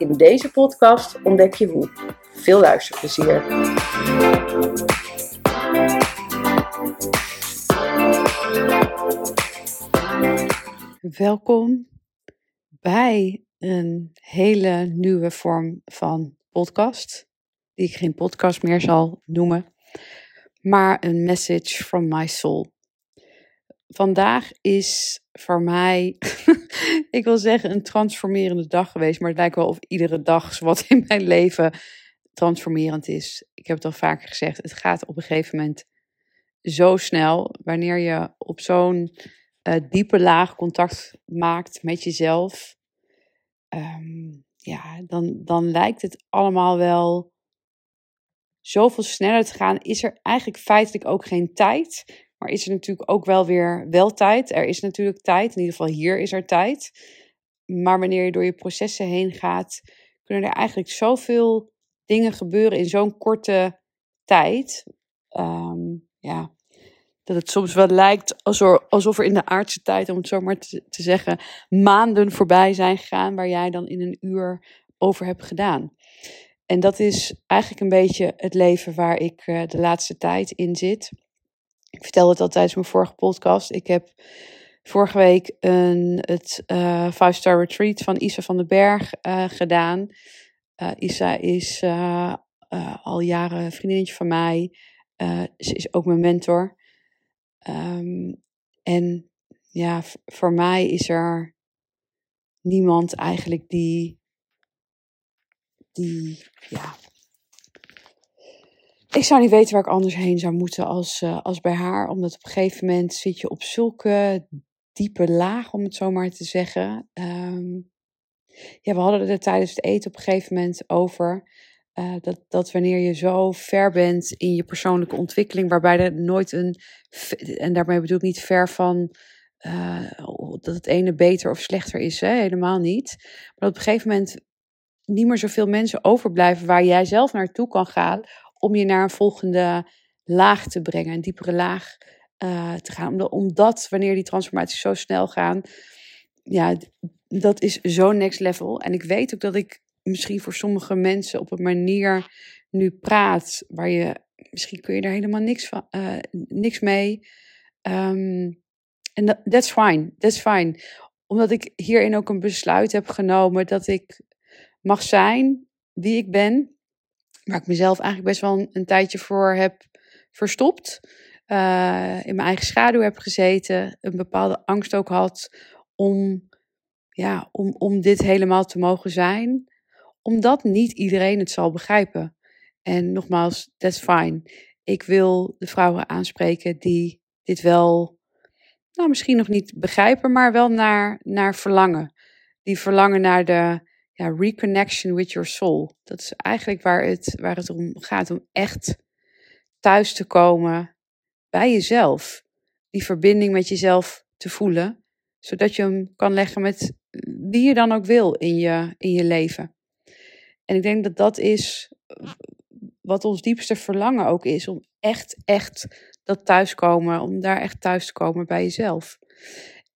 In deze podcast ontdek je hoe. Veel luisterplezier. Welkom bij een hele nieuwe vorm van podcast, die ik geen podcast meer zal noemen, maar een message from my soul. Vandaag is voor mij, ik wil zeggen, een transformerende dag geweest. Maar het lijkt wel of iedere dag wat in mijn leven transformerend is. Ik heb het al vaker gezegd, het gaat op een gegeven moment zo snel. Wanneer je op zo'n uh, diepe laag contact maakt met jezelf. Ehm, ja, dan, dan lijkt het allemaal wel zoveel sneller te gaan. Is er eigenlijk feitelijk ook geen tijd maar is er natuurlijk ook wel weer wel tijd. Er is natuurlijk tijd. In ieder geval hier is er tijd. Maar wanneer je door je processen heen gaat, kunnen er eigenlijk zoveel dingen gebeuren in zo'n korte tijd. Ehm, ja, dat het soms wel lijkt alsof, er in de aardse tijd, om het zo maar te, te zeggen, maanden voorbij zijn gegaan waar jij dan in een uur over hebt gedaan. En dat is eigenlijk een beetje het leven waar ik uh, de laatste tijd in zit. Ik vertelde het al tijdens mijn vorige podcast. Ik heb vorige week een, het uh, eh, 5-star retreat van Isa van den Berg uh, gedaan. Uh, Isa is al jaren een vriendinnetje van mij. ze is ook mijn mentor. Um, en ja, voor mij is er niemand eigenlijk die, die ja, ik zou niet weten waar ik anders heen zou moeten als, uh, als bij haar. Omdat op een gegeven moment zit je op zulke diepe laag, om het zo maar te zeggen. Um, ja, we hadden het tijdens het eten op een gegeven moment over. Uh, dat, dat wanneer je zo ver bent in je persoonlijke ontwikkeling, waarbij er nooit een. En daarmee bedoel ik niet ver van. Uh, dat het ene beter of slechter is, hè? helemaal niet. Maar dat op een gegeven moment niet meer zoveel mensen overblijven waar jij zelf naartoe kan gaan om je naar een volgende laag te brengen, een diepere laag uh, te gaan. Omdat wanneer die transformaties zo snel gaan, ja, dat is zo next level. En ik weet ook dat ik misschien voor sommige mensen op een manier nu praat waar je misschien kun je er helemaal niks van, uh, niks mee. Um, en dat that's fine, that's fine. Omdat ik hierin ook een besluit heb genomen dat ik mag zijn wie ik ben waar ik mezelf eigenlijk best wel een, tijdje voor heb verstopt. Uh, in mijn eigen schaduw heb gezeten, een bepaalde angst ook had om, ja, om, om dit helemaal te mogen zijn, omdat niet iedereen het zal begrijpen. En nogmaals, that's fine. Ik wil de vrouwen aanspreken die dit wel, nou misschien nog niet begrijpen, maar wel naar, naar verlangen. Die verlangen naar de, ja, reconnection with your soul. Dat is eigenlijk waar het, waar het om gaat, om echt thuis te komen bij jezelf. Die verbinding met jezelf te voelen, zodat je hem kan leggen met wie je dan ook wil in je, in je leven. En ik denk dat dat is wat ons diepste verlangen ook is, om echt, echt dat thuiskomen, om daar echt thuis te komen bij jezelf.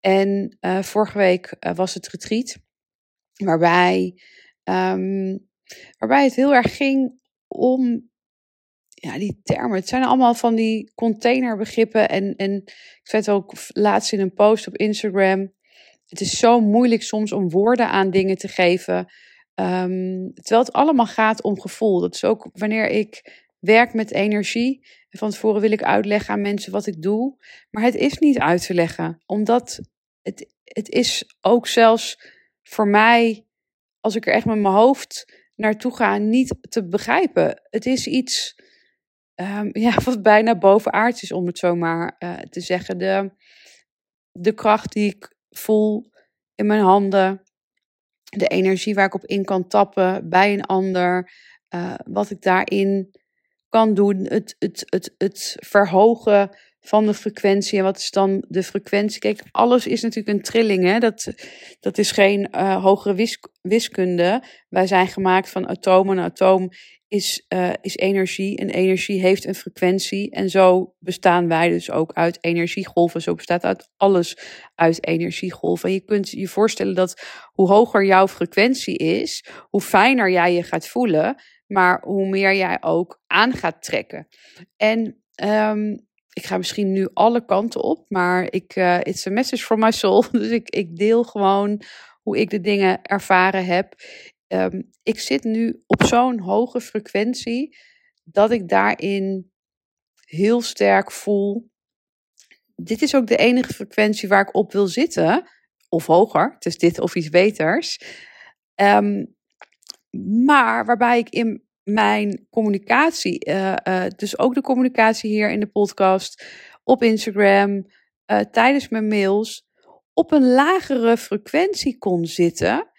En uh, vorige week uh, was het retreat. Waarbij, um, waarbij het heel erg ging om ja, die termen. Het zijn allemaal van die containerbegrippen. En, en ik zet ook laatst in een post op Instagram. Het is zo moeilijk soms om woorden aan dingen te geven. Um, terwijl het allemaal gaat om gevoel. Dat is ook wanneer ik werk met energie. En van tevoren wil ik uitleggen aan mensen wat ik doe. Maar het is niet uit te leggen. Omdat het, het is ook zelfs voor mij, als ik er echt met mijn hoofd naartoe ga, niet te begrijpen. Het is iets um, ja, wat bijna bovenaards is, om het zo maar uh, te zeggen. De, de kracht die ik voel in mijn handen, de energie waar ik op in kan tappen bij een ander. uh, wat ik daarin kan doen. Het, het, het, het verhogen van de frequentie. En wat is dan de frequentie? Kijk, alles is natuurlijk een trilling. Hè? Dat, dat is geen uh, hogere wiskunde. Wij zijn gemaakt van atomen. Een atoom is, uh, is energie. En energie heeft een frequentie. En zo bestaan wij dus ook uit energiegolven. Zo bestaat uit alles uit energiegolven. En je kunt je voorstellen dat hoe hoger jouw frequentie is, hoe fijner jij je gaat voelen. Maar hoe meer jij ook aan gaat trekken. En um, ik ga misschien nu alle kanten op, maar ik, uh, it's a message from my soul. Dus ik, ik deel gewoon hoe ik de dingen ervaren heb. Um, ik zit nu op zo'n hoge frequentie dat ik daarin heel sterk voel. Dit is ook de enige frequentie waar ik op wil zitten, of hoger. Het is dit of iets beters. Um, maar waarbij ik in mijn communicatie, uh, uh, dus ook de communicatie hier in de podcast, op Instagram, uh, tijdens mijn mails, op een lagere frequentie kon zitten,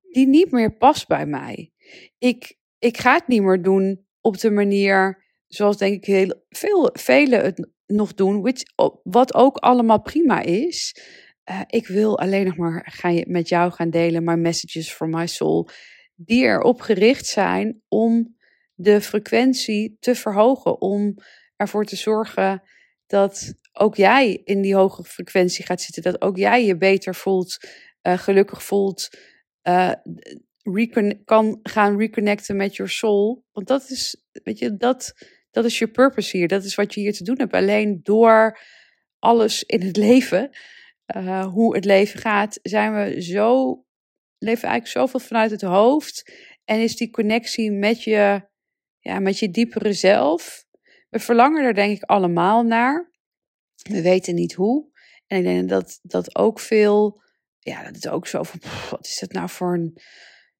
die niet meer past bij mij. Ik, ik ga het niet meer doen op de manier zoals denk ik heel veel, velen het nog doen, which, wat ook allemaal prima is. ik wil alleen nog maar gaan, met jou gaan delen, mijn messages from my soul die erop gericht zijn om de frequentie te verhogen. Om ervoor te zorgen dat ook jij in die hoge frequentie gaat zitten. Dat ook jij je beter voelt, uh, gelukkig voelt. Uh, kan gaan reconnecten met your soul. Want dat is, weet je, dat, dat is je purpose hier. Dat is wat je hier te doen hebt. Alleen door alles in het leven, uh, hoe het leven gaat, zijn we zo leven eigenlijk zoveel vanuit het hoofd. En is die connectie met je, ja, met je diepere zelf. We verlangen er denk ik allemaal naar. We weten niet hoe. En ik denk dat dat ook veel, ja, dat is ook zo van, wat is dat nou voor een,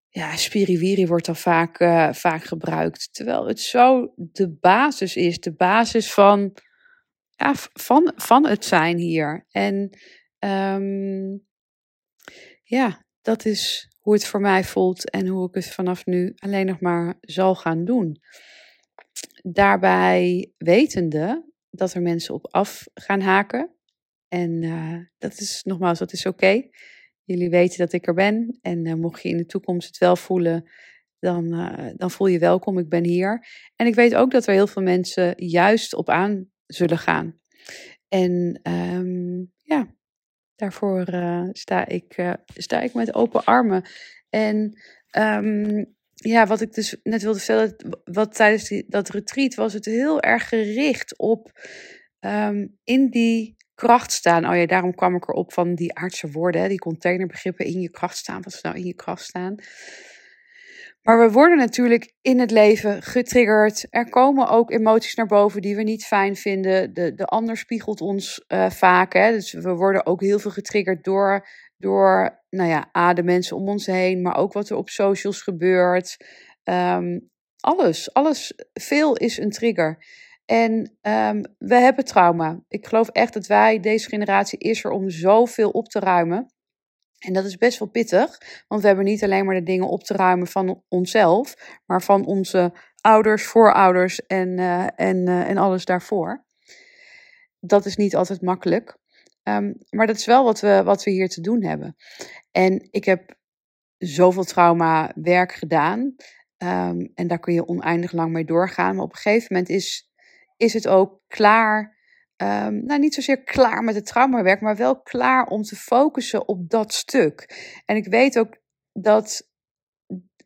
ja, spiriwiri wordt dan vaak, uh, vaak gebruikt. Terwijl het zo de basis is, de basis van, ja, van, van het zijn hier. En um, ja, dat is hoe het voor mij voelt en hoe ik het vanaf nu alleen nog maar zal gaan doen. Daarbij wetende dat er mensen op af gaan haken. En uh, dat is nogmaals, dat is oké. Jullie weten dat ik er ben. En uh, mocht je in de toekomst het wel voelen, dan, uh, dan voel je welkom. Ik ben hier. En ik weet ook dat er heel veel mensen juist op aan zullen gaan. En um, ja, Daarvoor uh, sta, ik, uh, sta ik met open armen. En um, ja, wat ik dus net wilde vertellen, wat tijdens die, dat retreat was het heel erg gericht op um, in die kracht staan. Oh ja, daarom kwam ik erop van die aardse woorden, die containerbegrippen in je kracht staan. Wat is nou in je kracht staan? Maar we worden natuurlijk in het leven getriggerd. Er komen ook emoties naar boven die we niet fijn vinden. De, de ander spiegelt ons uh, vaak. Hè? Dus we worden ook heel veel getriggerd door, door nou ja, de mensen om ons heen, maar ook wat er op socials gebeurt. Um, alles, alles, veel is een trigger. En um, we hebben trauma. Ik geloof echt dat wij, deze generatie, is er om zoveel op te ruimen. En dat is best wel pittig, want we hebben niet alleen maar de dingen op te ruimen van onszelf, maar van onze ouders, voorouders en, uh, en, uh, en alles daarvoor. Dat is niet altijd makkelijk. Um, maar dat is wel wat we, wat we hier te doen hebben. En ik heb zoveel trauma werk gedaan. Um, en daar kun je oneindig lang mee doorgaan. Maar op een gegeven moment is, is het ook klaar Um, nou, niet zozeer klaar met het traumawerk, maar wel klaar om te focussen op dat stuk. En ik weet ook dat,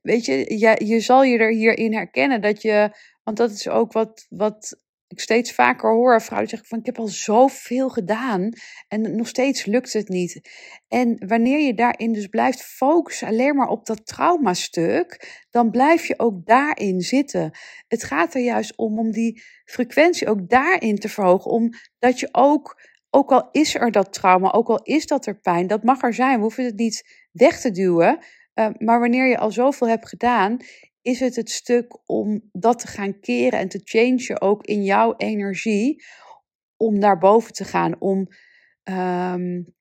weet je, je, je zal je er hierin herkennen dat je, want dat is ook wat, wat ik steeds vaker hoor. Vrouwen zeggen van, ik heb al zoveel gedaan en nog steeds lukt het niet. En wanneer je daarin dus blijft focussen alleen maar op dat traumastuk, dan blijf je ook daarin zitten. Het gaat er juist om om die frequentie ook daarin te verhogen, omdat je ook, ook al is er dat trauma, ook al is dat er pijn, dat mag er zijn. We hoeven het niet weg te duwen. Uh, maar wanneer je al zoveel hebt gedaan, is het het stuk om dat te gaan keren en te changen ook in jouw energie, om naar boven te gaan, om, um,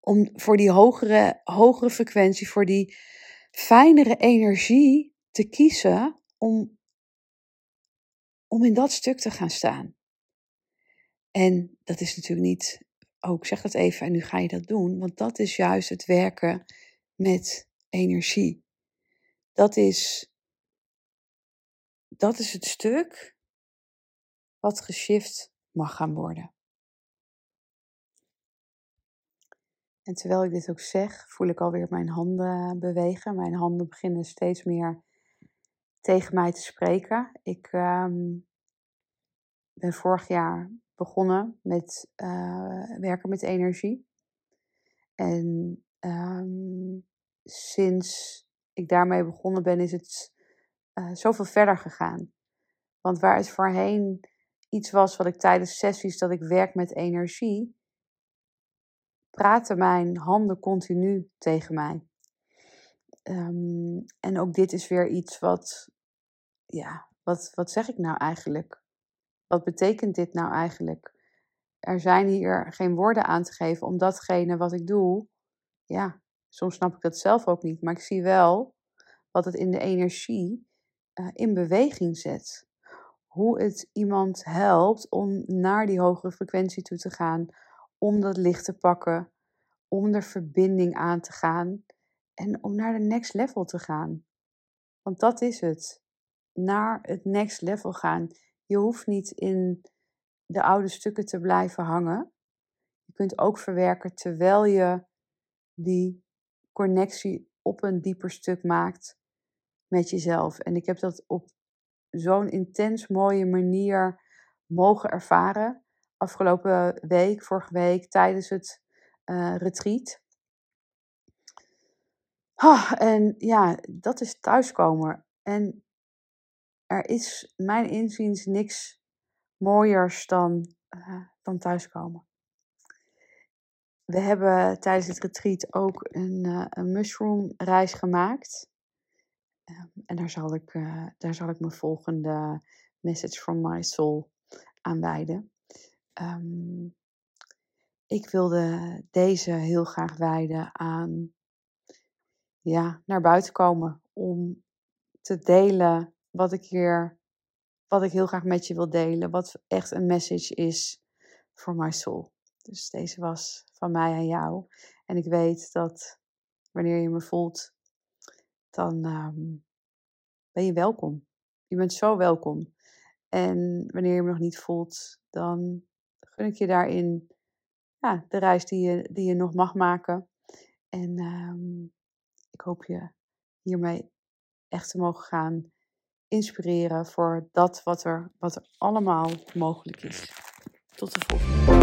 om voor die hogere, hogere frequentie, voor die fijnere energie te kiezen, om, om in dat stuk te gaan staan. En dat is natuurlijk niet, oh ik zeg dat even en nu ga je dat doen, want dat is juist het werken met energie. Dat is, dat is het stuk wat geshift mag gaan worden. En terwijl ik dit ook zeg, voel ik alweer mijn handen bewegen. Mijn handen beginnen steeds meer tegen mij te spreken. Ik um, ben vorig jaar begonnen met uh, werken met energie. En um, sinds ik daarmee begonnen ben, is het uh, zoveel verder gegaan. Want waar het voorheen iets was wat ik tijdens sessies dat ik werk met energie, praten mijn handen continu tegen mij. Um, en ook dit is weer iets wat, ja, wat, wat zeg ik nou eigenlijk? Wat betekent dit nou eigenlijk? Er zijn hier geen woorden aan te geven om datgene wat ik doe. Ja, soms snap ik dat zelf ook niet, maar ik zie wel wat het in de energie uh, in beweging zet. Hoe het iemand helpt om naar die hogere frequentie toe te gaan, om dat licht te pakken, om de verbinding aan te gaan en om naar de next level te gaan. Want dat is het. Naar het next level gaan. Je hoeft niet in de oude stukken te blijven hangen. Je kunt ook verwerken terwijl je die connectie op een dieper stuk maakt met jezelf. En ik heb dat op zo'n intens mooie manier mogen ervaren. Afgelopen week, vorige week, tijdens het uh, retreat. Ah, en ja, dat is thuiskomen. En er is mijn inziens niks mooiers dan, uh, dan thuiskomen. We hebben tijdens het retreat ook een, uh, een mushroom reis gemaakt. Uh, en daar zal, ik, uh, daar zal ik mijn volgende message from my soul aan wijden. Um, ik wilde deze heel graag wijden aan ja, naar buiten komen om te delen wat ik hier, wat ik heel graag met je wil delen, wat echt een message is voor my soul. Dus deze was van mij aan jou. En ik weet dat wanneer je me voelt, dan um, ben je welkom. Je bent zo welkom. En wanneer je me nog niet voelt, dan gun ik je daarin ja, de reis die je, die je nog mag maken. En um, ik hoop je hiermee echt te mogen gaan inspireren voor dat wat er, wat er allemaal mogelijk is. Tot de volgende.